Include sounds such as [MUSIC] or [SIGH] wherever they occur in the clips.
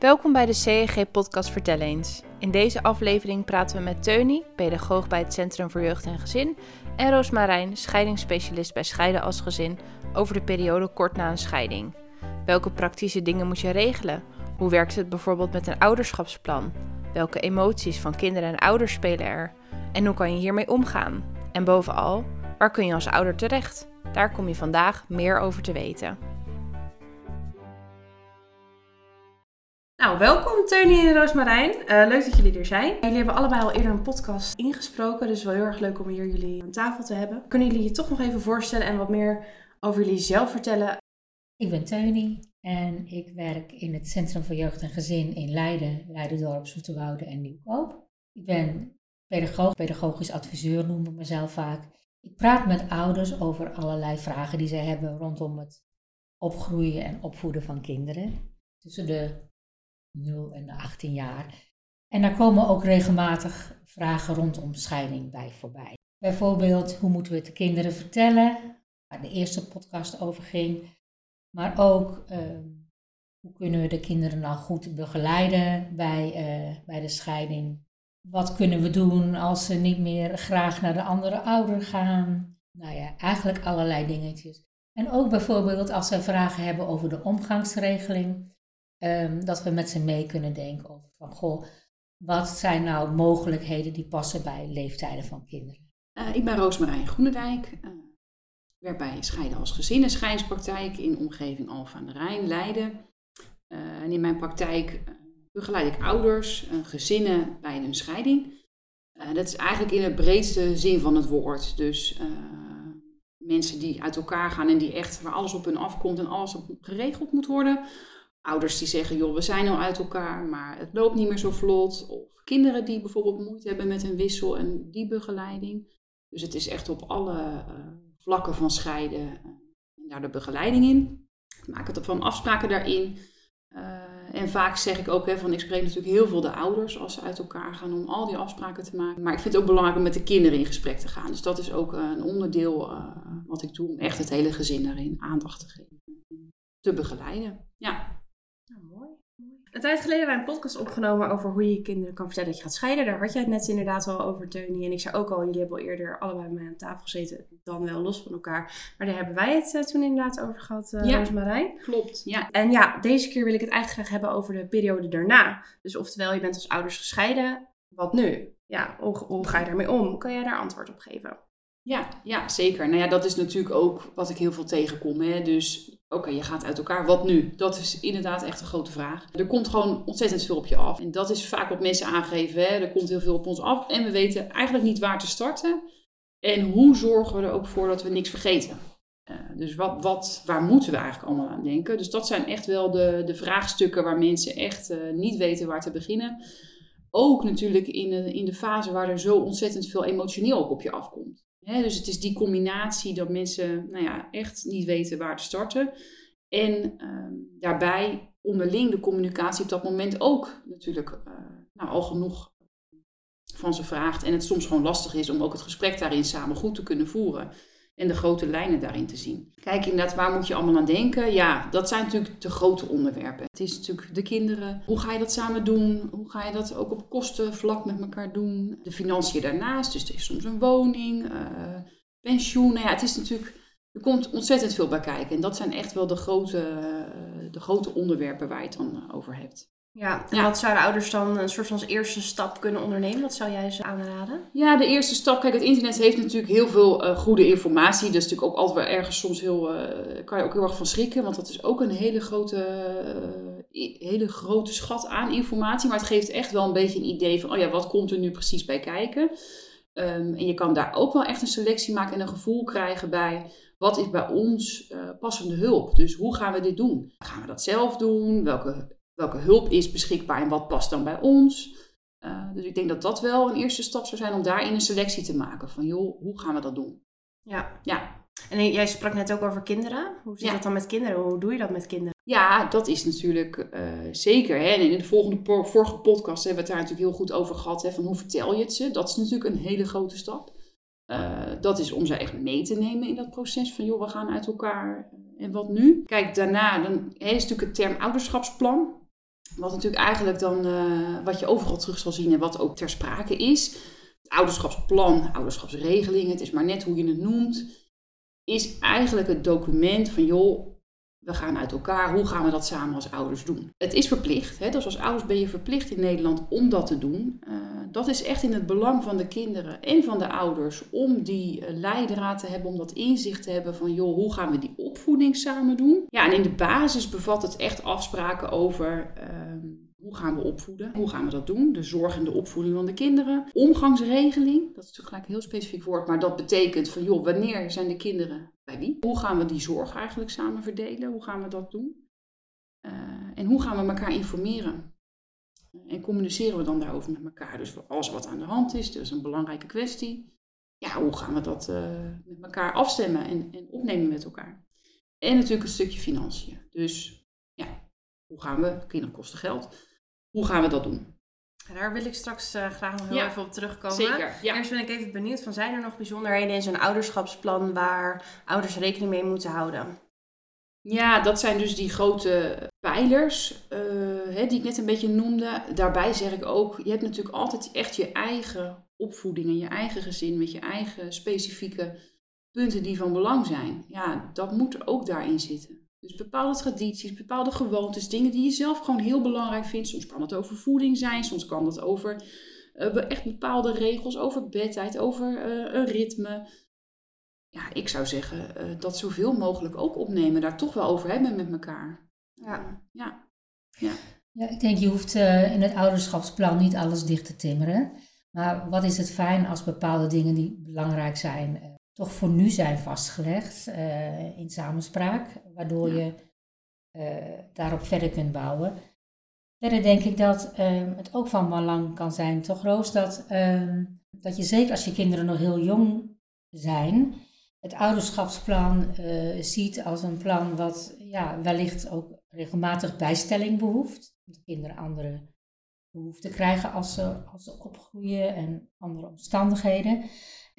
Welkom bij de CEG Podcast Vertel eens. In deze aflevering praten we met Teunie, pedagoog bij het Centrum voor Jeugd en Gezin, en Roosmarijn, scheidingsspecialist bij Scheiden als Gezin, over de periode kort na een scheiding. Welke praktische dingen moet je regelen? Hoe werkt het bijvoorbeeld met een ouderschapsplan? Welke emoties van kinderen en ouders spelen er? En hoe kan je hiermee omgaan? En bovenal, waar kun je als ouder terecht? Daar kom je vandaag meer over te weten. Nou, welkom Teunie en Roosmarijn. Uh, leuk dat jullie er zijn. Jullie hebben allebei al eerder een podcast ingesproken, dus wel heel erg leuk om hier jullie aan tafel te hebben. Kunnen jullie je toch nog even voorstellen en wat meer over jullie zelf vertellen? Ik ben Teunie en ik werk in het Centrum voor Jeugd en Gezin in Leiden, Leidendorp, Zoeterwoude en Nieuwkoop. Ik ben pedagoog, pedagogisch adviseur noem ik mezelf vaak. Ik praat met ouders over allerlei vragen die zij hebben rondom het opgroeien en opvoeden van kinderen. Tussen de 0 en de 18 jaar. En daar komen ook regelmatig vragen rondom scheiding bij voorbij. Bijvoorbeeld, hoe moeten we het de kinderen vertellen, waar de eerste podcast over ging. Maar ook, ehm, hoe kunnen we de kinderen dan goed begeleiden bij, uh, bij de scheiding? Wat kunnen we doen als ze niet meer graag naar de andere ouder gaan? Nou ja, eigenlijk allerlei dingetjes. En ook bijvoorbeeld als ze vragen hebben over de omgangsregeling. Ehm, dat we met ze mee kunnen denken over van, goh, wat zijn nou mogelijkheden die passen bij leeftijden van kinderen? Uh, ik ben Roosmarijn Groenendijk. Uh, werk bij Scheiden als Gezin en Scheidspraktijk in omgeving Alphen aan de Rijn, Leiden. Uh, en in mijn praktijk begeleid ik ouders, gezinnen bij een scheiding. dat is eigenlijk in het breedste zin van het woord. Dus mensen die uit elkaar gaan en die echt waar alles op hun afkomt en alles op geregeld moet worden ouders die zeggen, joh, we zijn al uit elkaar, maar het loopt niet meer zo vlot. Of kinderen die bijvoorbeeld moeite hebben met een wissel en die begeleiding. Dus het is echt op alle uh, vlakken van scheiden uh, daar de begeleiding in. Ik maak het van afspraken daarin. Uh, en vaak zeg ik ook, hè, van ik spreek natuurlijk heel veel de ouders als ze uit elkaar gaan om al die afspraken te maken. Maar ik vind het ook belangrijk om met de kinderen in gesprek te gaan. Dus dat is ook een onderdeel wat ik doe om echt het hele gezin daarin aandacht te geven. Te begeleiden. Ja. Een tijd geleden hebben wij een podcast opgenomen over hoe je je kinderen kan vertellen dat je gaat scheiden. Daar had jij het net inderdaad al over, Teunie. En ik zei ook al, jullie hebben al eerder allebei bij mij aan tafel gezeten, dan wel los van elkaar. Maar daar hebben wij het uh, toen inderdaad over gehad, uh, ja, Marijn. Klopt, ja. En ja, deze keer wil ik het eigenlijk graag hebben over de periode daarna. Dus oftewel, je bent als ouders gescheiden, wat nu? Ja, hoe, hoe ga je daarmee om? Kan jij daar antwoord op geven? Ja, ja, zeker. Nou ja, dat is natuurlijk ook wat ik heel veel tegenkom. Hè? Dus oké, je gaat uit elkaar, wat nu? Dat is inderdaad echt een grote vraag. Er komt gewoon ontzettend veel op je af. En dat is vaak wat mensen aangeven. Hè? Er komt heel veel op ons af en we weten eigenlijk niet waar te starten. En hoe zorgen we er ook voor dat we niks vergeten? Uh, dus wat, wat, waar moeten we eigenlijk allemaal aan denken? Dus dat zijn echt wel de, de vraagstukken waar mensen echt uh, niet weten waar te beginnen. Ook natuurlijk in de, in de fase waar er zo ontzettend veel emotioneel op je afkomt dus het is die combinatie dat mensen nou ja, echt niet weten waar te starten. En ehm, daarbij onderling de communicatie op dat moment ook natuurlijk uh, nou, al genoeg van ze vraagt. En het soms gewoon lastig is om ook het gesprek daarin samen goed te kunnen voeren en de grote lijnen daarin te zien. Kijk inderdaad, waar moet je allemaal aan denken? Ja, dat zijn natuurlijk de grote onderwerpen. Het is natuurlijk de kinderen. Hoe ga je dat samen doen? Hoe ga je dat ook op kostenvlak met elkaar doen? De financiën daarnaast, dus er is soms een woning, uh, pensioen. Nou ja, het is natuurlijk, er komt ontzettend veel bij kijken. En dat zijn echt wel de grote, uh, de grote onderwerpen waar je het dan over hebt. Ja, en wat zouden ouders dan een soort van als eerste stap kunnen ondernemen? Wat zou jij ze aanraden? Ja, de eerste stap. Kijk, het internet heeft natuurlijk heel veel uh, goede informatie. Dat is natuurlijk ook altijd wel ergens soms heel. Uh, kan je ook heel erg van schrikken. Want dat is ook een hele grote, uh, hele grote schat aan informatie. Maar het geeft echt wel een beetje een idee van: oh ja, wat komt er nu precies bij kijken? Um, en je kan daar ook wel echt een selectie maken en een gevoel krijgen bij. Wat is bij ons passende hulp? Dus hoe gaan we dit doen? Gaan we dat zelf doen? Welke welke hulp is beschikbaar en wat past dan bij ons. Uh, dus ik denk dat dat wel een eerste stap zou zijn om daarin een selectie te maken. Van joh, hoe gaan we dat doen? Ja. ja. En jij sprak net ook over kinderen. Hoe zit dat dan met kinderen? Hoe doe je dat met kinderen? Ja, dat is natuurlijk uh, zeker. Hè. En in de volgende, vorige podcast hebben we het daar natuurlijk heel goed over gehad. Hè, van hoe vertel je het ze? Dat is natuurlijk een hele grote stap. Uh, dat is om ze echt mee te nemen in dat proces van joh, we gaan uit elkaar en wat nu? Kijk, daarna dan, hè, is natuurlijk het term ouderschapsplan. Wat natuurlijk eigenlijk dan, eh, wat je overal terug zal zien en wat ook ter sprake is. Het ouderschapsplan, ouderschapsregeling, het is maar net hoe je het noemt. Is eigenlijk het document van joh, we gaan uit elkaar, hoe gaan we dat samen als ouders doen? Het is verplicht, hè? dus als ouders ben je verplicht in Nederland om dat te doen. Uh, dat is echt in het belang van de kinderen en van de ouders om die uh, leidraad te hebben, om dat inzicht te hebben van joh, hoe gaan we die opvoeding samen doen? Ja, en in de basis bevat het echt afspraken over uh, hoe gaan we opvoeden? Hoe gaan we dat doen? De zorg en de opvoeding van de kinderen. Omgangsregeling, dat is natuurlijk gelijk een heel specifiek woord, maar dat betekent van joh, wanneer zijn de kinderen Hoe gaan we die zorg eigenlijk samen verdelen? Hoe gaan we dat doen? Uh, en hoe gaan we elkaar informeren? En communiceren we dan daarover met elkaar? Dus alles wat aan de hand is, dat is een belangrijke kwestie. Ja, hoe gaan we dat uh, met elkaar afstemmen en, en opnemen met elkaar? En natuurlijk een stukje financiën. Dus ja, hoe gaan we? Kinderen kosten geld. Hoe gaan we dat doen? Daar wil ik straks uh, graag nog heel Ja, even op terugkomen. zeker, ja. Eerst ben ik even benieuwd van, zijn er nog bijzonderheden in zo'n ouderschapsplan waar ouders rekening mee moeten houden? Ja, dat zijn dus die grote pijlers eh, hè, die ik net een beetje noemde. Daarbij zeg ik ook, je hebt natuurlijk altijd echt je eigen opvoeding en je eigen gezin met je eigen specifieke punten die van belang zijn. Ja, dat moet er ook daarin zitten. Dus bepaalde tradities, bepaalde gewoontes, dingen die je zelf gewoon heel belangrijk vindt. Soms kan het over voeding zijn, soms kan het over uh, echt bepaalde regels, over bedtijd, over uh, een ritme. Ja, ik zou zeggen uh, dat zoveel mogelijk ook opnemen, daar toch wel over hebben met elkaar. Ja. ja. ja. Ja, ik denk je hoeft uh, in het ouderschapsplan niet alles dicht te timmeren. Maar wat is het fijn als bepaalde dingen die belangrijk zijn, uh, toch voor nu zijn vastgelegd uh, in samenspraak, waardoor ja. je daarop verder kunt bouwen. Verder denk ik dat ehm, het ook van belang kan zijn, toch Roos, dat, ehm, dat je zeker als je kinderen nog heel jong zijn, het ouderschapsplan ziet als een plan wat ja, wellicht ook regelmatig bijstelling behoeft. Dat kinderen andere behoeften krijgen als ze, als ze opgroeien en andere omstandigheden.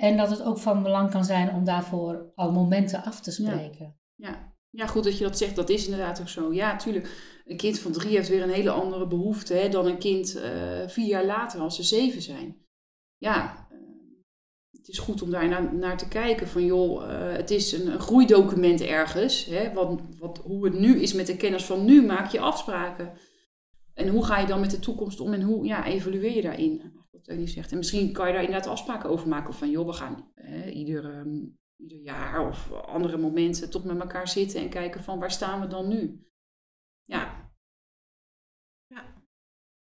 En dat het ook van belang kan zijn om daarvoor al momenten af te spreken. Ja, ja. ja goed dat je dat zegt. Dat is inderdaad ook zo. Ja, tuurlijk. Een kind van drie heeft weer een hele andere behoefte hè, dan een kind uh, vier jaar later als ze zeven zijn. Ja, uh, het is goed om daar naar, naar te kijken. Van joh, uh, het is een, een groeidocument ergens. Hè, wat, wat, hoe het nu is met de kennis van nu, maak je afspraken. En hoe ga je dan met de toekomst om en hoe ja, evalueer je daarin? Zegt. En misschien kan je daar inderdaad afspraken over maken. Van joh, we gaan eh, ieder, um, ieder jaar of andere momenten toch met elkaar zitten en kijken van waar staan we dan nu? Ja. Ja,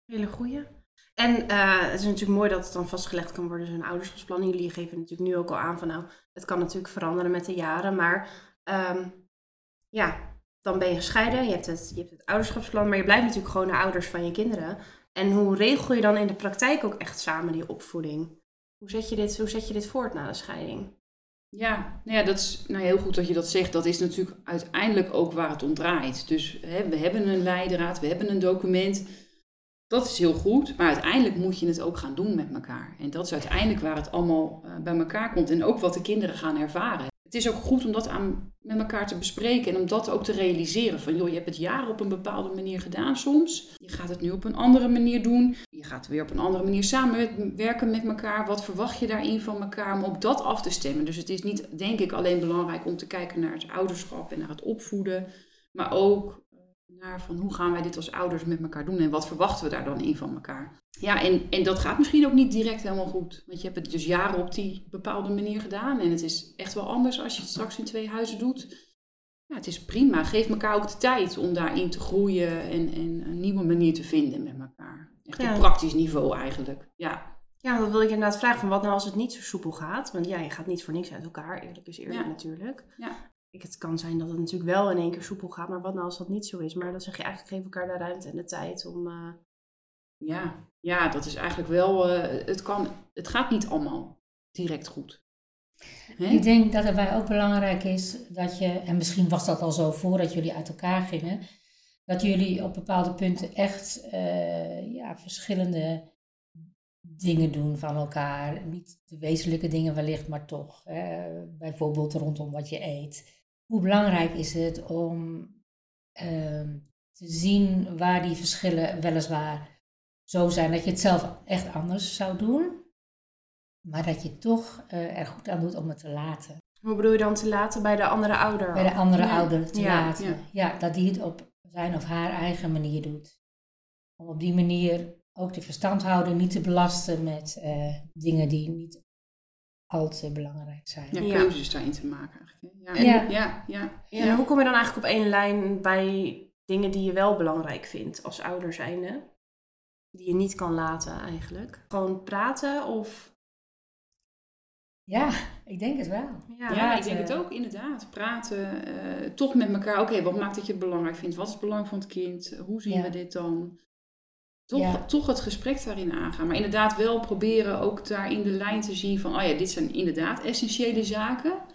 hele goeie. En uh, het is natuurlijk mooi dat het dan vastgelegd kan worden, zo'n ouderschapsplan. Jullie geven natuurlijk nu ook al aan van nou, het kan natuurlijk veranderen met de jaren. Maar um, ja, dan ben je gescheiden, je hebt, het, je hebt het ouderschapsplan, maar je blijft natuurlijk gewoon de ouders van je kinderen. En hoe regel je dan in de praktijk ook echt samen die opvoeding? Hoe zet je dit, hoe zet je dit voort na de scheiding? Ja, nou ja, dat is nou heel goed dat je dat zegt. Dat is natuurlijk uiteindelijk ook waar het om draait. Dus hè, we hebben een leidraad, we hebben een document. Dat is heel goed, maar uiteindelijk moet je het ook gaan doen met elkaar. En dat is uiteindelijk waar het allemaal uh, bij elkaar komt en ook wat de kinderen gaan ervaren. Het is ook goed om dat aan, met elkaar te bespreken en om dat ook te realiseren. Van joh, je hebt het jaren op een bepaalde manier gedaan soms. Je gaat het nu op een andere manier doen. Je gaat weer op een andere manier samenwerken met elkaar. Wat verwacht je daarin van elkaar om ook dat af te stemmen? Dus het is niet, denk ik, alleen belangrijk om te kijken naar het ouderschap en naar het opvoeden. Maar ook naar van hoe gaan wij dit als ouders met elkaar doen en wat verwachten we daar dan in van elkaar. Ja, en, en dat gaat misschien ook niet direct helemaal goed. Want je hebt het dus jaren op die bepaalde manier gedaan en het is echt wel anders als je het straks in twee huizen doet. Ja, het is prima. Geef elkaar ook de tijd om daarin te groeien en, en een nieuwe manier te vinden met elkaar. Echt ja. op praktisch niveau eigenlijk. Ja. Ja, dan wil ik inderdaad vragen van wat nou als het niet zo soepel gaat? Want ja, je gaat niet voor niks uit elkaar, eerlijk is eerlijk Ja. natuurlijk. Ja. Ik, het kan zijn dat het natuurlijk wel in één keer soepel gaat, maar wat nou als dat niet zo is? Maar dan zeg je eigenlijk geef elkaar de ruimte en de tijd om... eh, Ja, ja, dat is eigenlijk wel. eh, het, kan, het gaat niet allemaal direct goed. Ik denk dat het bij ook belangrijk is dat je, en misschien was dat al zo voordat jullie uit elkaar gingen, dat jullie op bepaalde punten echt eh, ja, verschillende dingen doen van elkaar. Niet de wezenlijke dingen wellicht, maar toch. Hè? Bijvoorbeeld rondom wat je eet. Hoe belangrijk is het om ehm, te zien waar die verschillen weliswaar zo zijn dat je het zelf echt anders zou doen. Maar dat je toch uh, er goed aan doet om het te laten. Hoe bedoel je dan te laten bij de andere ouder? Bij de andere ouder te Ja, laten. ja. Ja. dat die het op zijn of haar eigen manier doet. Om op die manier ook de verstandhouder niet te belasten met eh, dingen die niet al te belangrijk zijn. Ja, Ja. keuzes daarin te maken eigenlijk. hè. Ja, En- ja, ja, ja. Ja, en hoe kom je dan eigenlijk op één lijn bij dingen die je wel belangrijk vindt als ouder zijnde? Die je niet kan laten eigenlijk. Gewoon praten of... Ja, ik denk het wel. Ja, Ja, ik denk het ook, inderdaad. Praten, eh, toch met elkaar. Oké, wat maakt dat je het belangrijk vindt? Wat is het belang van het kind? Hoe zien Ja. we dit dan? Toch, Ja. toch het gesprek daarin aangaan. Maar inderdaad wel proberen ook daarin de lijn te zien van... Oh ja, dit zijn inderdaad essentiële zaken.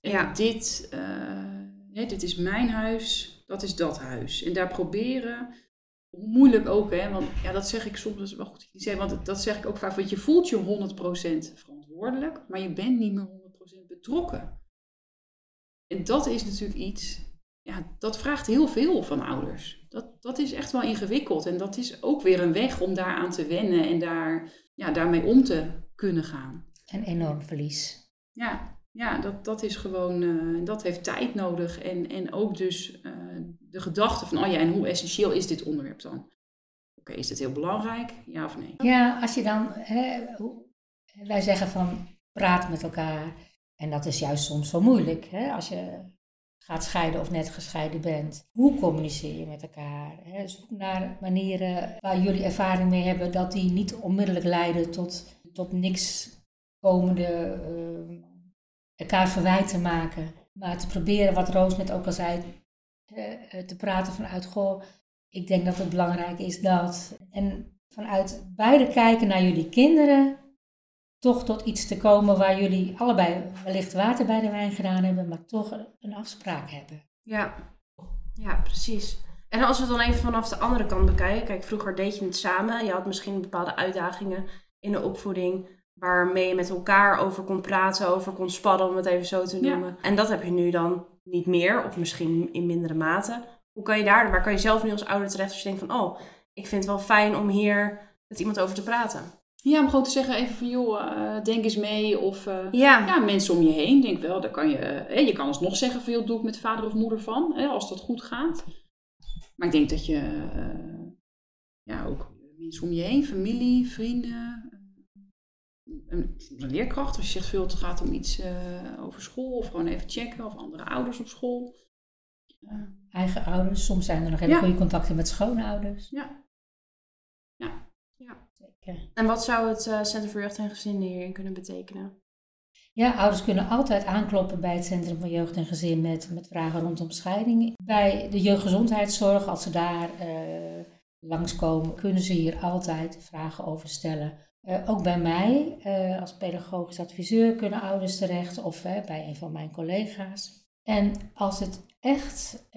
En Ja. dit, eh, hè, dit is mijn huis, dat is dat huis. En daar proberen... Hoe moeilijk ook, hè? Want ja, dat zeg ik soms, dat is wel goed dat want dat- dat zeg ik ook vaak, want je voelt je 100% verantwoordelijk, maar je bent niet meer 100% betrokken. En dat is natuurlijk iets, ja, dat vraagt heel veel van ouders. Dat, dat is echt wel ingewikkeld en dat is ook weer een weg om daaraan te wennen en daar, ja, daarmee om te kunnen gaan. Een enorm verlies. Ja, ja dat, dat is gewoon, eh, dat heeft tijd nodig. En, en ook dus eh, de gedachte van, oh ja, en hoe essentieel is dit onderwerp dan? Oké, is dit heel belangrijk? Ja of nee? Ja, als je dan, hè, wij zeggen van praat met elkaar. En dat is juist soms zo moeilijk. Hè? Als je gaat scheiden of net gescheiden bent. Hoe communiceer je met elkaar? Zoek naar manieren waar jullie ervaring mee hebben dat die niet onmiddellijk leiden tot, tot niks komende eh, elkaar verwijten maken. Maar te proberen, wat Roos net ook al zei, eh, te praten vanuit, goh, ik denk dat het belangrijk is dat. En vanuit beide kijken naar jullie kinderen, toch tot iets te komen waar jullie allebei wellicht water bij de wijn gedaan hebben, maar toch een afspraak hebben. Ja. ja, precies. En als we het dan even vanaf de andere kant bekijken. Kijk, vroeger deed je het samen. Je had misschien bepaalde uitdagingen in de opvoeding. Waarmee je met elkaar over kon praten, over kon spadden, om het even zo te Ja. noemen. En dat heb je nu dan niet meer, of misschien in mindere mate. Hoe kan je daar, waar kan je zelf nu als ouder terecht als je denkt van, oh, ik vind het wel fijn om hier met iemand over te praten? Ja, om gewoon te zeggen even van, joh, eh, denk eens mee. Of eh, Ja, ja, mensen om je heen, denk wel, daar kan je, eh, hè, je kan alsnog zeggen van, joh, doe ik met vader of moeder van, hè, als dat goed gaat. Maar ik denk dat je, eh, ja, ook mensen om je heen, familie, vrienden, een, een leerkracht, als je zegt veel, het gaat om iets eh, over school, of gewoon even checken, of andere ouders op school. Eigen ouders, soms zijn er nog hele Ja. goede contacten met schoonouders. Ja. Zeker. en wat zou het eh, Centrum voor Jeugd en Gezin hierin kunnen betekenen? Ja, ouders kunnen altijd aankloppen bij het Centrum voor Jeugd en Gezin met, met vragen rondom scheiding. Bij de jeugdgezondheidszorg, als ze daar eh, langskomen, kunnen ze hier altijd vragen over stellen. Eh, ook bij mij, als pedagogisch adviseur, kunnen ouders terecht of bij een van mijn collega's. En als het echt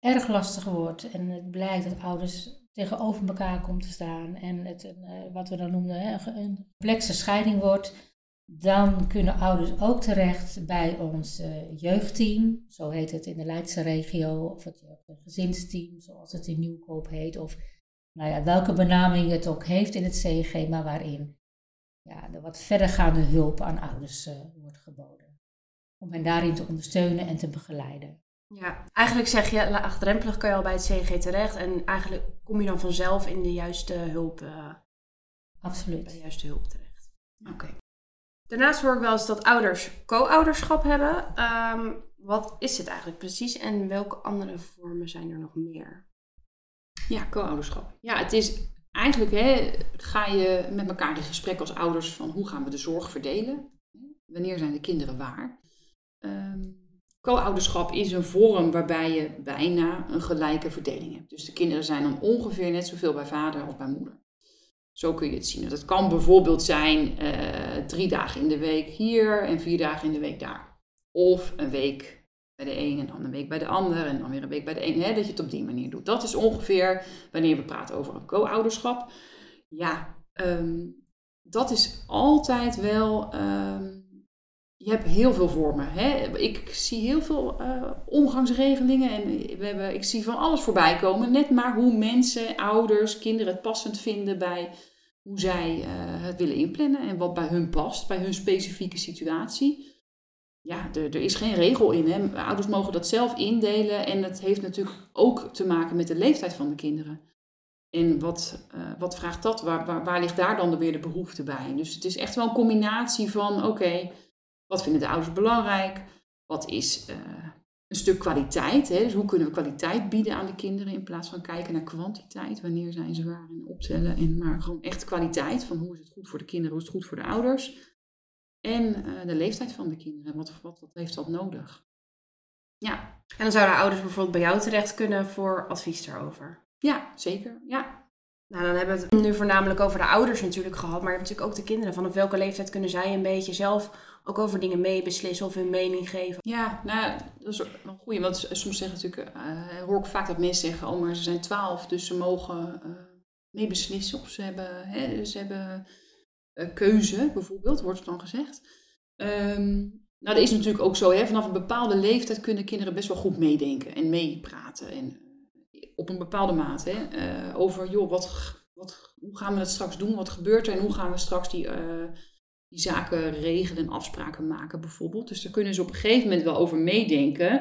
erg lastig wordt en het blijkt dat ouders tegenover elkaar komt te staan en het eh, wat we dan noemden een complexe scheiding wordt, dan kunnen ouders ook terecht bij ons eh, jeugdteam, zo heet het in de Leidse regio, of het jeugd- en gezinsteam, zoals het in Nieuwkoop heet, of nou ja, welke benaming het ook heeft in het CG, maar waarin ja, de wat verdergaande hulp aan ouders eh, wordt geboden. Om hen daarin te ondersteunen en te begeleiden. Ja, eigenlijk zeg je, laagdrempelig kan je al bij het CG terecht. En eigenlijk kom je dan vanzelf in de juiste hulp, eh, bij de Absoluut. juiste hulp terecht. Oké. Daarnaast hoor ik wel eens dat ouders co-ouderschap hebben. Ehm, wat is dit eigenlijk precies en welke andere vormen zijn er nog meer? Ja, co-ouderschap. Ja, het is eigenlijk, hè, ga je met elkaar in gesprek als ouders van hoe gaan we de zorg verdelen? Wanneer zijn de kinderen waar? Ehm, co-ouderschap is een vorm waarbij je bijna een gelijke verdeling hebt. Dus de kinderen zijn dan ongeveer net zoveel bij vader of bij moeder. Zo kun je het zien. Dat kan bijvoorbeeld zijn eh, drie dagen in de week hier en vier dagen in de week daar. Of een week bij de een en dan een week bij de ander en dan weer een week bij de een. Hè, dat je het op die manier doet. Dat is ongeveer wanneer we praten over een co-ouderschap. Ja, ehm, dat is altijd wel ehm, je hebt heel veel vormen. Hè? Ik zie heel veel uh, omgangsregelingen en we hebben, ik zie van alles voorbij komen. Net maar hoe mensen, ouders, kinderen het passend vinden bij hoe zij uh, het willen inplannen en wat bij hun past, bij hun specifieke situatie. Ja, er, is geen regel in. Hè? Ouders mogen dat zelf indelen en het heeft natuurlijk ook te maken met de leeftijd van de kinderen. En wat, uh, wat vraagt dat? Waar, waar, waar, ligt daar dan weer de behoefte bij? Dus het is echt wel een combinatie van, oké, wat vinden de ouders belangrijk? Wat is uh, een stuk kwaliteit? Hè? Dus hoe kunnen we kwaliteit bieden aan de kinderen in plaats van kijken naar kwantiteit? Wanneer zijn ze waar en optellen? En maar gewoon echt kwaliteit van hoe is het goed voor de kinderen, hoe is het goed voor de ouders? En uh, de leeftijd van de kinderen. Wat, wat, wat heeft dat nodig? Ja. En dan zouden ouders bijvoorbeeld bij jou terecht kunnen voor advies daarover? Ja, zeker. Ja. Nou, dan hebben we het nu voornamelijk over de ouders natuurlijk gehad. Maar je hebt natuurlijk ook de kinderen. Vanaf welke leeftijd kunnen zij een beetje zelf ook over dingen meebeslissen of hun mening geven? Ja, nou, dat is wel goed. Want soms zeggen natuurlijk, uh, hoor ik vaak dat mensen zeggen, oh maar ze zijn twaalf, dus ze mogen uh, meebeslissen. Of ze hebben, hè, ze hebben uh, keuze, bijvoorbeeld, wordt dan gezegd. Um, nou, dat is natuurlijk ook zo. Hè, vanaf een bepaalde leeftijd kunnen kinderen best wel goed meedenken en meepraten. En op een bepaalde mate. Hè, over, joh, wat, wat, hoe gaan we het straks doen? Wat gebeurt er? En hoe gaan we straks die die zaken regelen en afspraken maken bijvoorbeeld. Dus daar kunnen ze op een gegeven moment wel over meedenken.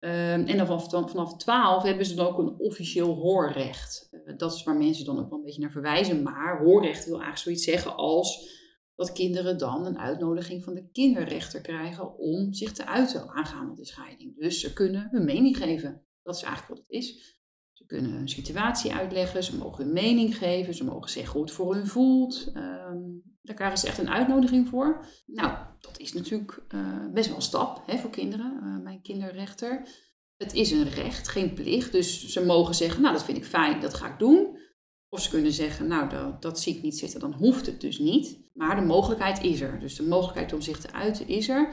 Um, en vanaf, vanaf 12 hebben ze dan ook een officieel hoorrecht. Uh, dat is waar mensen dan ook wel een beetje naar verwijzen. Maar hoorrecht wil eigenlijk zoiets zeggen als dat kinderen dan een uitnodiging van de kinderrechter krijgen om zich te uiten aangaande de scheiding. Dus ze kunnen hun mening geven. Dat is eigenlijk wat het is. Ze kunnen een situatie uitleggen, ze mogen hun mening geven, ze mogen zeggen hoe het voor hun voelt. Um, daar ze echt een uitnodiging voor. Nou, dat is natuurlijk uh, best wel een stap hè, voor kinderen. Uh, mijn kinderrechter. Het is een recht, geen plicht. Dus ze mogen zeggen, nou dat vind ik fijn, dat ga ik doen. Of ze kunnen zeggen, nou dat, zie ik niet zitten, dan hoeft het dus niet. Maar de mogelijkheid is er. Dus de mogelijkheid om zich te uiten is er.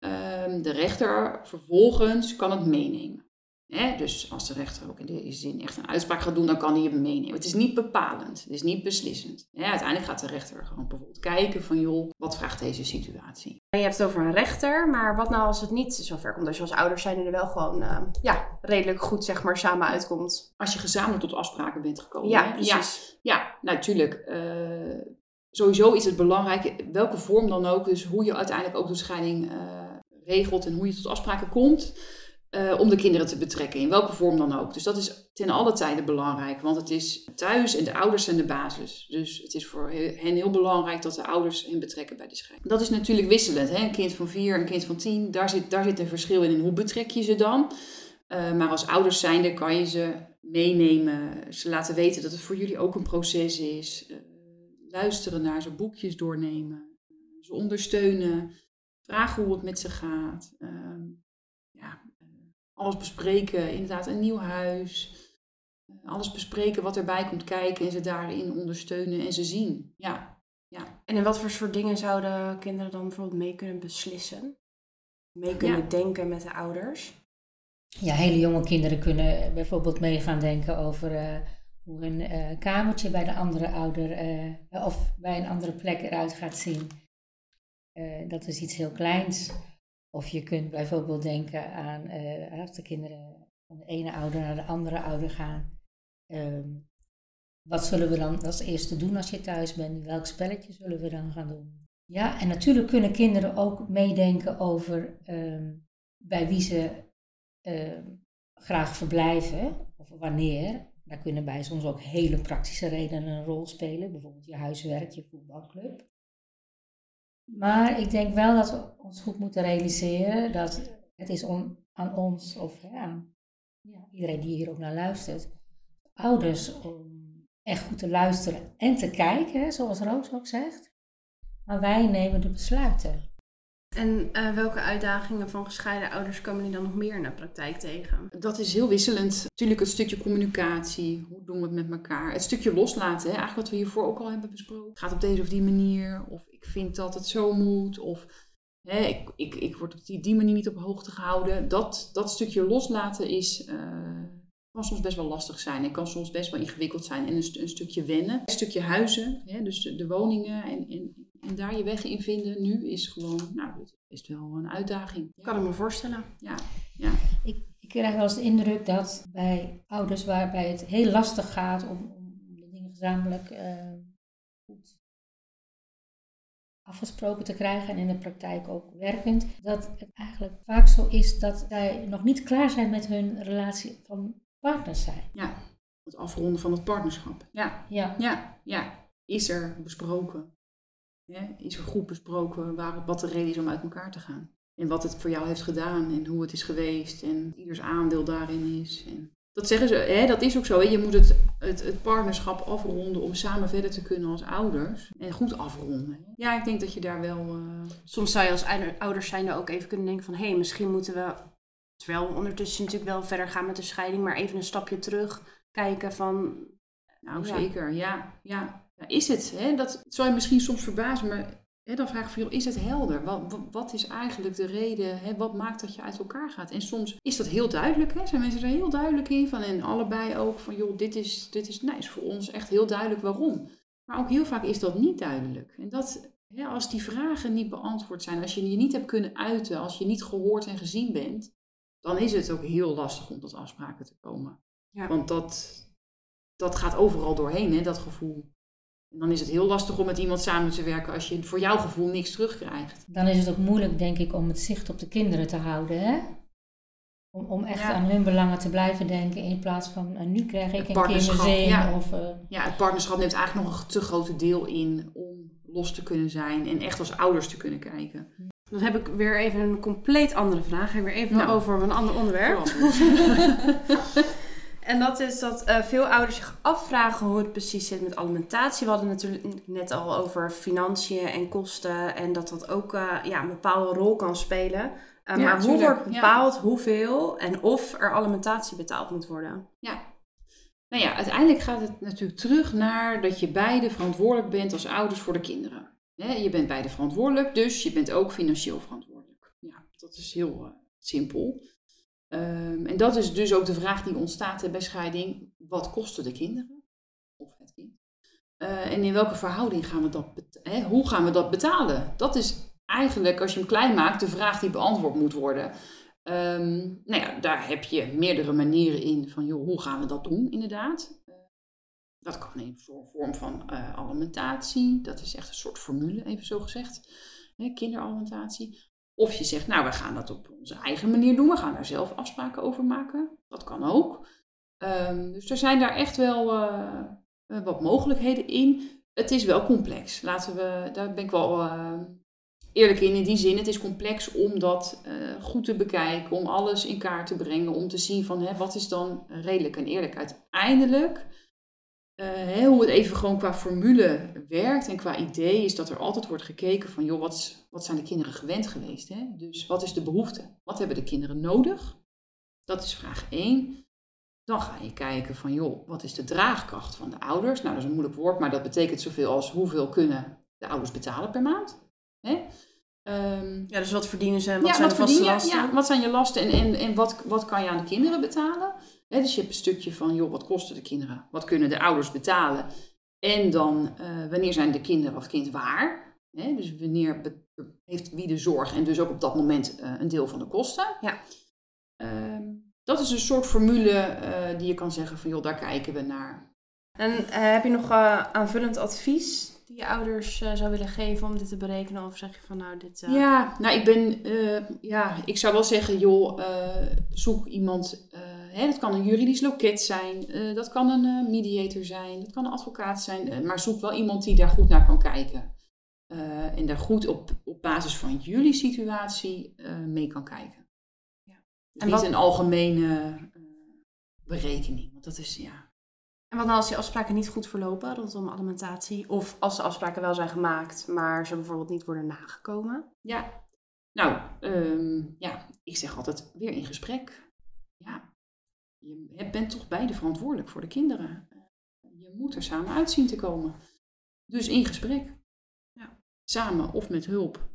Uh, de rechter vervolgens kan het meenemen. Hè? Dus als de rechter ook in deze zin echt een uitspraak gaat doen, dan kan hij hem meenemen. Het is niet bepalend, het is niet beslissend. Uiteindelijk gaat de rechter gewoon bijvoorbeeld kijken van, joh, wat vraagt deze situatie? Je hebt het over een rechter, maar wat nou als het niet zover komt? Als je als ouders zijn er wel gewoon uh, ja, redelijk goed zeg maar, samen uitkomt. Als je gezamenlijk tot afspraken bent gekomen. Ja, hè? precies. Ja, ja natuurlijk. Uh, sowieso is het belangrijk, welke vorm dan ook, dus hoe je uiteindelijk ook de scheiding uh, regelt en hoe je tot afspraken komt uh, om de kinderen te betrekken, in welke vorm dan ook. Dus dat is ten alle tijden belangrijk, want het is thuis en de ouders zijn de basis. Dus het is voor hen heel belangrijk dat de ouders hen betrekken bij de scheiding. Dat is natuurlijk wisselend. Hè? Een kind van vier, een kind van tien, daar zit, daar zit een verschil in. Hoe betrek je ze dan? Uh, maar als ouders zijnde kan je ze meenemen, ze laten weten dat het voor jullie ook een proces is. Uh, luisteren naar ze, boekjes doornemen, ze ondersteunen, vragen hoe het met ze gaat. Ehm, alles bespreken, inderdaad een nieuw huis. Eh, alles bespreken wat erbij komt kijken en ze daarin ondersteunen en ze zien. Ja. ja. En in wat voor soort dingen zouden kinderen dan bijvoorbeeld mee kunnen beslissen? Mee kunnen ja. denken met de ouders? Ja, hele jonge kinderen kunnen bijvoorbeeld mee gaan denken over uh, hoe een uh, kamertje bij de andere ouder uh, of bij een andere plek eruit gaat zien. dat is iets heel kleins. Of je kunt bijvoorbeeld denken aan uh, als de kinderen van de ene ouder naar de andere ouder gaan. Um, wat zullen we dan als eerste doen als je thuis bent? Welk spelletje zullen we dan gaan doen? Ja, en natuurlijk kunnen kinderen ook meedenken over um, bij wie ze um, graag verblijven of wanneer. Daar kunnen bij soms ook hele praktische redenen een rol spelen, bijvoorbeeld je huiswerk, je voetbalclub. Maar ik denk wel dat we ons goed moeten realiseren dat het is aan ons, of aan ja, iedereen die hier ook naar luistert, ouders om echt goed te luisteren en te kijken, zoals Roos ook zegt. Maar wij nemen de besluiten. En uh, welke uitdagingen van gescheiden ouders komen jullie dan nog meer in de praktijk tegen? Dat is heel wisselend. Natuurlijk het stukje communicatie. Hoe doen we het met elkaar? Het stukje loslaten. Hè? Eigenlijk wat we hiervoor ook al hebben besproken. Gaat op deze of die manier. Of ik vind dat het zo moet. Of hè, ik, ik, ik word op die, die manier niet op hoogte gehouden. Dat, dat stukje loslaten is... Uh, kan soms best wel lastig zijn. Het kan soms best wel ingewikkeld zijn. En een, een stukje wennen. Een stukje huizen. Hè? Dus de, de woningen en, en en daar je weg in vinden nu is gewoon, nou, best wel een uitdaging. Kan ik me voorstellen. Ja, ja. Ik, ik krijg wel eens de indruk dat bij ouders waarbij het heel lastig gaat om, om de dingen gezamenlijk uh, goed afgesproken te krijgen en in de praktijk ook werkend, dat het eigenlijk vaak zo is dat zij nog niet klaar zijn met hun relatie van partners zijn. Ja, het afronden van het partnerschap. Ja, ja, ja. ja. Is er besproken? Is er goed besproken waar, wat de reden is om uit elkaar te gaan? En wat het voor jou heeft gedaan en hoe het is geweest en ieders aandeel daarin is. En dat zeggen ze, hè, dat is ook zo. Hè. Je moet het, het, het, partnerschap afronden om samen verder te kunnen als ouders. En goed afronden. Ja, ik denk dat je daar wel... Uh... Soms zou je als ouders zijn ook even kunnen denken van... hé, hey, misschien moeten we, terwijl we ondertussen natuurlijk wel verder gaan met de scheiding... maar even een stapje terug kijken van... Nou, zeker. Ja, ja. Ja. Is het? Hè? Dat zou je misschien soms verbazen, maar dan vraag ik van, is het helder? Wat, wat, is eigenlijk de reden? Wat maakt dat je uit elkaar gaat? En soms is dat heel duidelijk. Hè? Zijn mensen er heel duidelijk in van? En allebei ook van, joh, dit is, dit is, nee, is voor ons echt heel duidelijk waarom. Maar ook heel vaak is dat niet duidelijk. En dat, als die vragen niet beantwoord zijn, als je je niet hebt kunnen uiten, als je niet gehoord en gezien bent, dan is het ook heel lastig om tot afspraken te komen. Ja. Want dat, dat gaat overal doorheen, hè, dat gevoel. En dan is het heel lastig om met iemand samen te werken als je voor jouw gevoel niks terugkrijgt. Dan is het ook moeilijk, denk ik, om het zicht op de kinderen te houden. Hè? Om, om echt aan hun belangen te blijven denken in plaats van uh, nu krijg ik een kinderzin. Ja. Of, uh... ja, het partnerschap neemt eigenlijk nog een te grote deel in om los te kunnen zijn en echt als ouders te kunnen kijken. Dan heb ik weer even een compleet andere vraag. Ga ik weer even nou, over een ander onderwerp. [LAUGHS] En dat is dat uh, veel ouders zich afvragen hoe het precies zit met alimentatie. We hadden natuurlijk net al over financiën en kosten. En dat dat ook uh, ja, een bepaalde rol kan spelen. Uh, ja, maar hoe wordt bepaald ja. hoeveel en of er alimentatie betaald moet worden? Ja. Nou ja, uiteindelijk gaat het natuurlijk terug naar dat je beide verantwoordelijk bent als ouders voor de kinderen. je bent beide verantwoordelijk, dus je bent ook financieel verantwoordelijk. Ja, dat is heel simpel. Um, en dat is dus ook de vraag die ontstaat bij scheiding. Wat kosten de kinderen? Of het kind? Uh, en in welke verhouding gaan we dat hè, Hoe gaan we dat betalen? Dat is eigenlijk, als je hem klein maakt, de vraag die beantwoord moet worden. Um, nou ja, daar heb je meerdere manieren in van, joh, hoe gaan we dat doen inderdaad? Uh, dat kan in vorm van uh, alimentatie. Dat is echt een soort formule, even zo gezegd. kinderalimentatie. Of je zegt, nou, we gaan dat op onze eigen manier doen. We gaan daar zelf afspraken over maken. Dat kan ook. Um, dus er zijn daar echt wel uh, wat mogelijkheden in. Het is wel complex. Laten we, daar ben ik wel uh, eerlijk in. In die zin, het is complex om dat goed te bekijken. Om alles in kaart te brengen. Om te zien van, hè, wat is dan redelijk en eerlijk. Uiteindelijk uh, hoe het even gewoon qua formule werkt en qua idee is dat er altijd wordt gekeken van, joh, wat, wat zijn de kinderen gewend geweest? Hè? Dus wat is de behoefte? Wat hebben de kinderen nodig? Dat is vraag 1. Dan ga je kijken van, joh, wat is de draagkracht van de ouders? Nou, dat is een moeilijk woord, maar dat betekent zoveel als hoeveel kunnen de ouders betalen per maand? Hè? Um, ja, dus wat verdienen ze wat zijn de vaste lasten? Ja, wat zijn je lasten en, en, en wat, wat kan je aan de kinderen betalen? Dus je hebt een stukje van, joh, wat kosten de kinderen? Wat kunnen de ouders betalen? En dan, uh, wanneer zijn de kinderen of kind waar? dus wanneer heeft wie de zorg en dus ook op dat moment uh, een deel van de kosten? Ja. Uh, dat is een soort formule uh, die je kan zeggen van, joh, daar kijken we naar. En heb je nog aanvullend advies die je ouders zou willen geven om dit te berekenen? Of zeg je van, nou, dit... Ja, nou, ik ben, ja, ik zou wel zeggen, joh, zoek iemand Hè, dat kan een juridisch loket zijn, uh, dat kan een uh, mediator zijn, dat kan een advocaat zijn. Uh, maar zoek wel iemand die daar goed naar kan kijken. en daar goed op, op basis van jullie situatie mee kan kijken. Ja. Dus en niet wat... een algemene berekening. Want dat is, ja. En wat nou als die afspraken niet goed verlopen rondom alimentatie? Of als de afspraken wel zijn gemaakt, maar ze bijvoorbeeld niet worden nagekomen? Ja, nou, um, ja, ik zeg altijd weer in gesprek. Ja, je bent toch beide verantwoordelijk voor de kinderen. Je moet er samen uitzien te komen. Dus in gesprek. Ja. Samen of met hulp.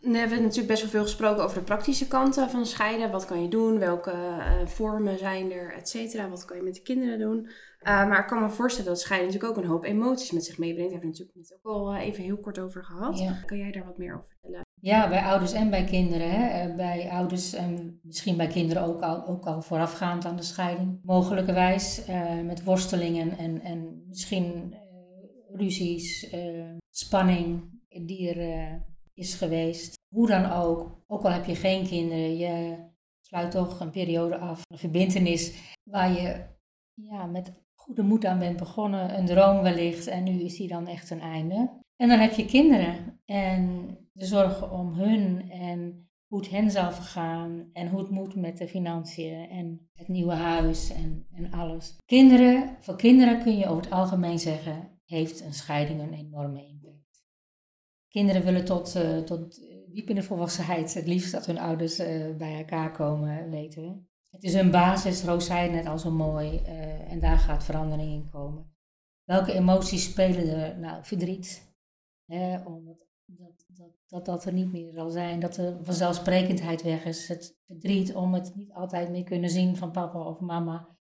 We hebben natuurlijk best wel veel gesproken over de praktische kanten van scheiden. Wat kan je doen? Welke uh, vormen zijn er? Et cetera. Wat kan je met de kinderen doen? Uh, maar ik kan me voorstellen dat scheiden natuurlijk ook een hoop emoties met zich meebrengt. Daar hebben we natuurlijk net ook al even heel kort over gehad. Ja. Kan jij daar wat meer over vertellen? Ja, bij ouders en bij kinderen. Hè. Eh, bij ouders en misschien bij kinderen ook al, ook al voorafgaand aan de scheiding. Mogelijkerwijs uh, met worstelingen en, en misschien uh, ruzies, spanning die er is geweest. Hoe dan ook, ook al heb je geen kinderen, je sluit toch een periode af, een verbindenis waar je ja, met goede moed aan bent begonnen, een droom wellicht en nu is die dan echt een einde. En dan heb je kinderen en de zorgen om hun en hoe het hen zal vergaan en hoe het moet met de financiën en het nieuwe huis en, en alles. Kinderen, voor kinderen kun je over het algemeen zeggen, heeft een scheiding een enorme impact. Kinderen willen tot, uh, tot diep in de volwassenheid het liefst dat hun ouders uh, bij elkaar komen, weten we. Het is een basis, Roos zei net al zo mooi, en daar gaat verandering in komen. Welke emoties spelen er? Nou, verdriet, Hè, dat, dat, dat dat er niet meer zal zijn, dat de vanzelfsprekendheid weg is. Het verdriet om het niet altijd meer kunnen zien van papa of mama.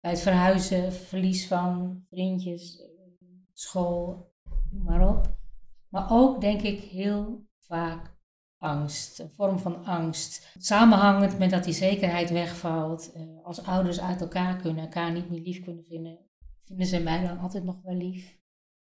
Bij het verhuizen, verlies van vriendjes, school, noem maar op. Maar ook denk ik heel vaak angst, een vorm van angst. Samenhangend met dat die zekerheid wegvalt. Eh, als ouders uit elkaar kunnen, elkaar niet meer lief kunnen vinden, vinden ze mij dan altijd nog wel lief?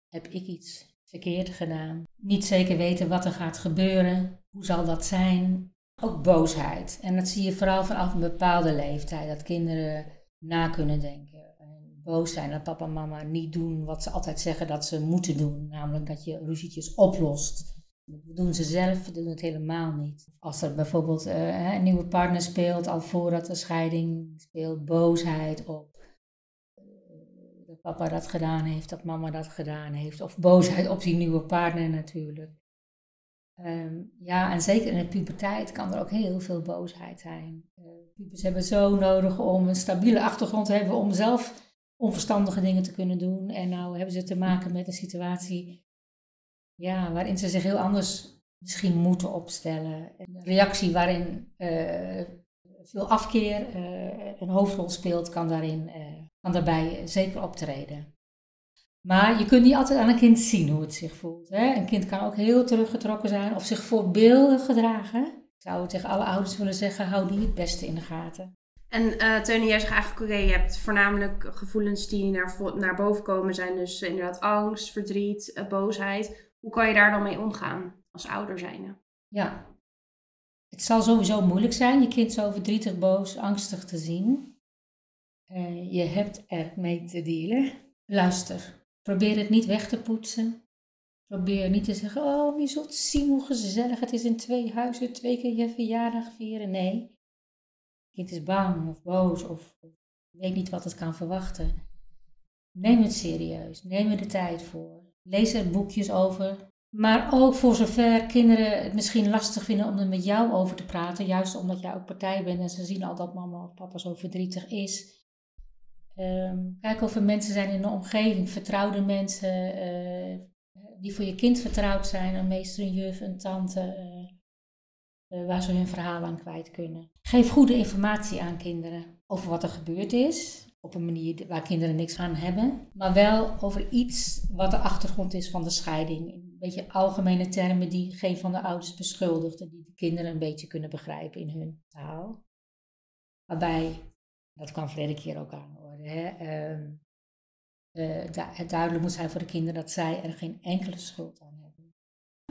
Heb ik iets verkeerd gedaan. Niet zeker weten wat er gaat gebeuren. Hoe zal dat zijn? Ook boosheid. En dat zie je vooral vanaf een bepaalde leeftijd. Dat kinderen na kunnen denken. En boos zijn dat papa en mama niet doen wat ze altijd zeggen dat ze moeten doen. Namelijk dat je ruzietjes oplost. Dat doen ze zelf, doen het helemaal niet. Als er bijvoorbeeld uh, een nieuwe partner speelt, al voordat de scheiding speelt, boosheid op papa dat gedaan heeft, dat mama dat gedaan heeft. Of boosheid op die nieuwe partner natuurlijk. Ehm, ja, en zeker in de puberteit kan er ook heel veel boosheid zijn. Uh, pubers hebben zo nodig om een stabiele achtergrond te hebben om zelf onverstandige dingen te kunnen doen. En nou hebben ze te maken met een situatie ja, waarin ze zich heel anders misschien moeten opstellen. Een reactie waarin uh, veel afkeer uh, een hoofdrol speelt, kan daarin kan daarbij zeker optreden. Maar je kunt niet altijd aan een kind zien hoe het zich voelt. Hè? Een kind kan ook heel teruggetrokken zijn of zich voorbeeldig gedragen. Ik zou tegen alle ouders willen zeggen, hou die het beste in de gaten. En uh, Teun, jij zegt eigenlijk, oké, je hebt voornamelijk gevoelens die naar, naar boven komen, zijn dus inderdaad angst, verdriet, eh, boosheid. Hoe kan je daar dan mee omgaan als ouder zijnde? Ja, het zal sowieso moeilijk zijn je kind zo verdrietig, boos, angstig te zien. Uh, je hebt er mee te dealen. Luister, probeer het niet weg te poetsen. Probeer niet te zeggen, oh, je zult zien hoe gezellig het is in twee huizen, twee keer je verjaardag vieren. Nee, kind is bang of boos of weet niet wat het kan verwachten. Neem het serieus, neem er de tijd voor. Lees er boekjes over. Maar ook voor zover kinderen het misschien lastig vinden om er met jou over te praten, juist omdat jij ook partij bent en ze zien al dat mama of papa zo verdrietig is, Um, kijk of er mensen zijn in de omgeving, vertrouwde mensen uh, die voor je kind vertrouwd zijn, een meester, een juf, een tante, uh, uh, waar ze hun verhaal aan kwijt kunnen. Geef goede informatie aan kinderen over wat er gebeurd is, op een manier waar kinderen niks aan hebben, maar wel over iets wat de achtergrond is van de scheiding. Een beetje algemene termen die geen van de ouders beschuldigt en die de kinderen een beetje kunnen begrijpen in hun taal. Waarbij, dat kwam verleden keer ook aan Hè, ehm, uh, het duidelijk moet zijn voor de kinderen dat zij er geen enkele schuld aan hebben.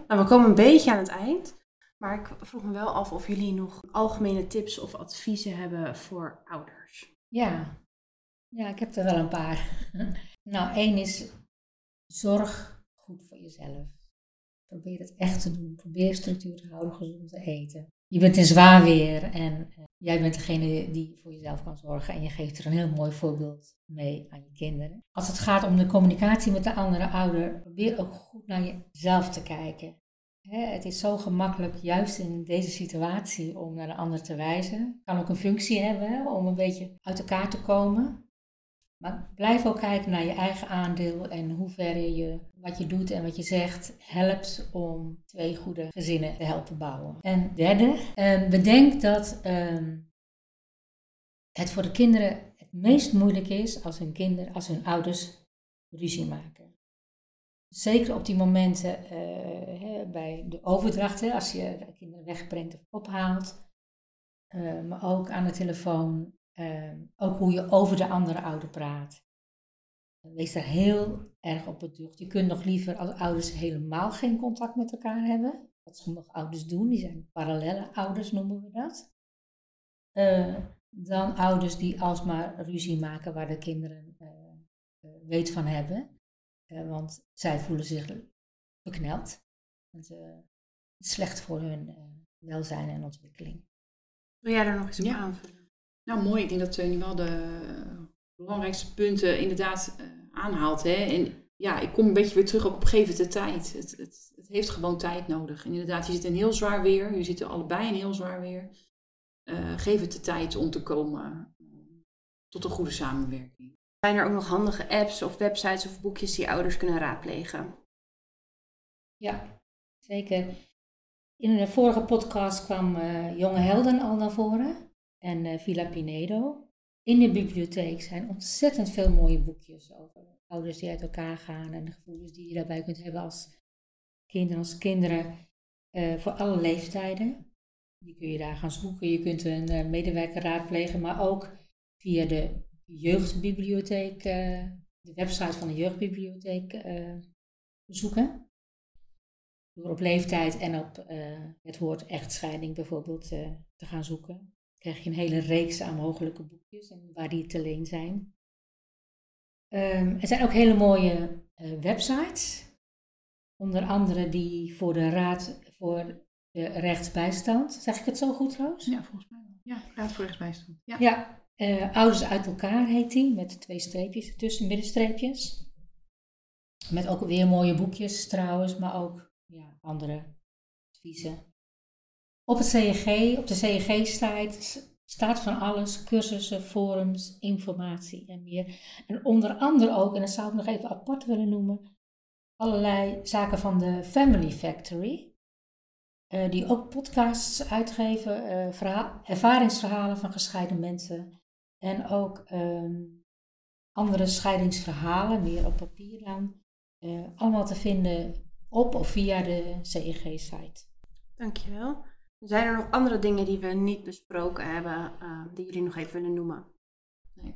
Nou, we komen een beetje aan het eind. Maar ik vroeg me wel af of jullie nog algemene tips of adviezen hebben voor ouders. Ja, ja ik heb er wel een paar. [LAUGHS] nou, één is zorg goed voor jezelf. Probeer het echt te doen. Probeer structuur te houden, gezond te eten. Je bent in zwaar weer en uh, jij bent degene die voor jezelf kan zorgen. En je geeft er een heel mooi voorbeeld mee aan je kinderen. Als het gaat om de communicatie met de andere ouder, probeer ook goed naar jezelf te kijken. het is zo gemakkelijk, juist in deze situatie, om naar de ander te wijzen. Het kan ook een functie hebben om een beetje uit elkaar te komen. Maar blijf ook kijken naar je eigen aandeel en hoe ver je wat je doet en wat je zegt helpt om twee goede gezinnen te helpen bouwen. En derde, ehm, bedenk dat ehm, het voor de kinderen het meest moeilijk is als hun, kinderen, als hun ouders ruzie maken. zeker op die momenten eh, bij de overdracht, hè, als je de kinderen wegbrengt of ophaalt. Eh, maar ook aan de telefoon. Eh, ook hoe je over de andere ouder praat. Wees daar heel erg op beducht. Je kunt nog liever als ouders helemaal geen contact met elkaar hebben. Wat sommige ouders doen, die zijn parallelle ouders noemen we dat. Eh, dan ouders die alsmaar ruzie maken waar de kinderen eh, eh, weet van hebben. Eh, want zij voelen zich bekneld. En ze, slecht voor hun eh, welzijn en ontwikkeling. Wil jij daar nog eens op Ja. aanvullen? Nou, mooi. Ik denk dat Teunie wel de belangrijkste punten inderdaad eh, aanhaalt. Hè? En ja, ik kom een beetje weer terug ook op geven de tijd. Het, het, het heeft gewoon tijd nodig. En inderdaad, je zit in heel zwaar weer. Jullie zitten allebei in heel zwaar weer. Eh, geef het de tijd om te komen eh, tot een goede samenwerking. Zijn er ook nog handige apps of websites of boekjes die ouders kunnen raadplegen? Ja, zeker. In de vorige podcast kwam eh, Jonge Helden al naar voren en eh, Villa Pinedo. In de bibliotheek zijn ontzettend veel mooie boekjes over ouders die uit elkaar gaan en de gevoelens die je daarbij kunt hebben als kind en als kinderen eh, voor alle leeftijden. Die kun je daar gaan zoeken. Je kunt een eh, medewerker raadplegen, maar ook via de jeugdbibliotheek, de website van de jeugdbibliotheek bezoeken. Door op leeftijd en op het woord echtscheiding bijvoorbeeld te gaan zoeken. Krijg je een hele reeks aan mogelijke boekjes en waar die te leen zijn. Ehm, er zijn ook hele mooie eh, websites. Onder andere die voor de Raad voor de Rechtsbijstand. Zeg ik het zo goed trouwens? Ja, volgens mij wel. Ja, Raad voor Rechtsbijstand. Ja. Ja, eh, Ouders uit elkaar heet die, met twee streepjes ertussen, middenstreepjes. Met ook weer mooie boekjes trouwens, maar ook ja, andere adviezen. Op het CEG, op de CEG-site staat van alles, cursussen, forums, informatie en meer. En onder andere ook, en dat zou ik nog even apart willen noemen, allerlei zaken van de Family Factory. eh, die ook podcasts uitgeven, eh, verha- ervaringsverhalen van gescheiden mensen. En ook ehm, andere scheidingsverhalen, meer op papier dan. eh, allemaal te vinden op of via de CEG-site. Dankjewel. Zijn er nog andere dingen die we niet besproken hebben, eh, die jullie nog even willen noemen? Nee.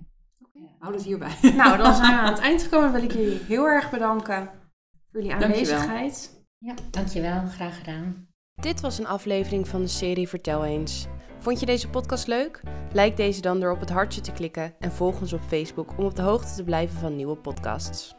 Houd het hierbij. Nou, dan zijn we aan het [LAUGHS] eind gekomen. Wil ik jullie heel erg bedanken voor jullie Dankjewel. aanwezigheid. Ja, dankjewel. Graag gedaan. Dit was een aflevering van de serie Vertel eens. Vond je deze podcast leuk? Like deze dan door op het hartje te klikken en volg ons op Facebook om op de hoogte te blijven van nieuwe podcasts.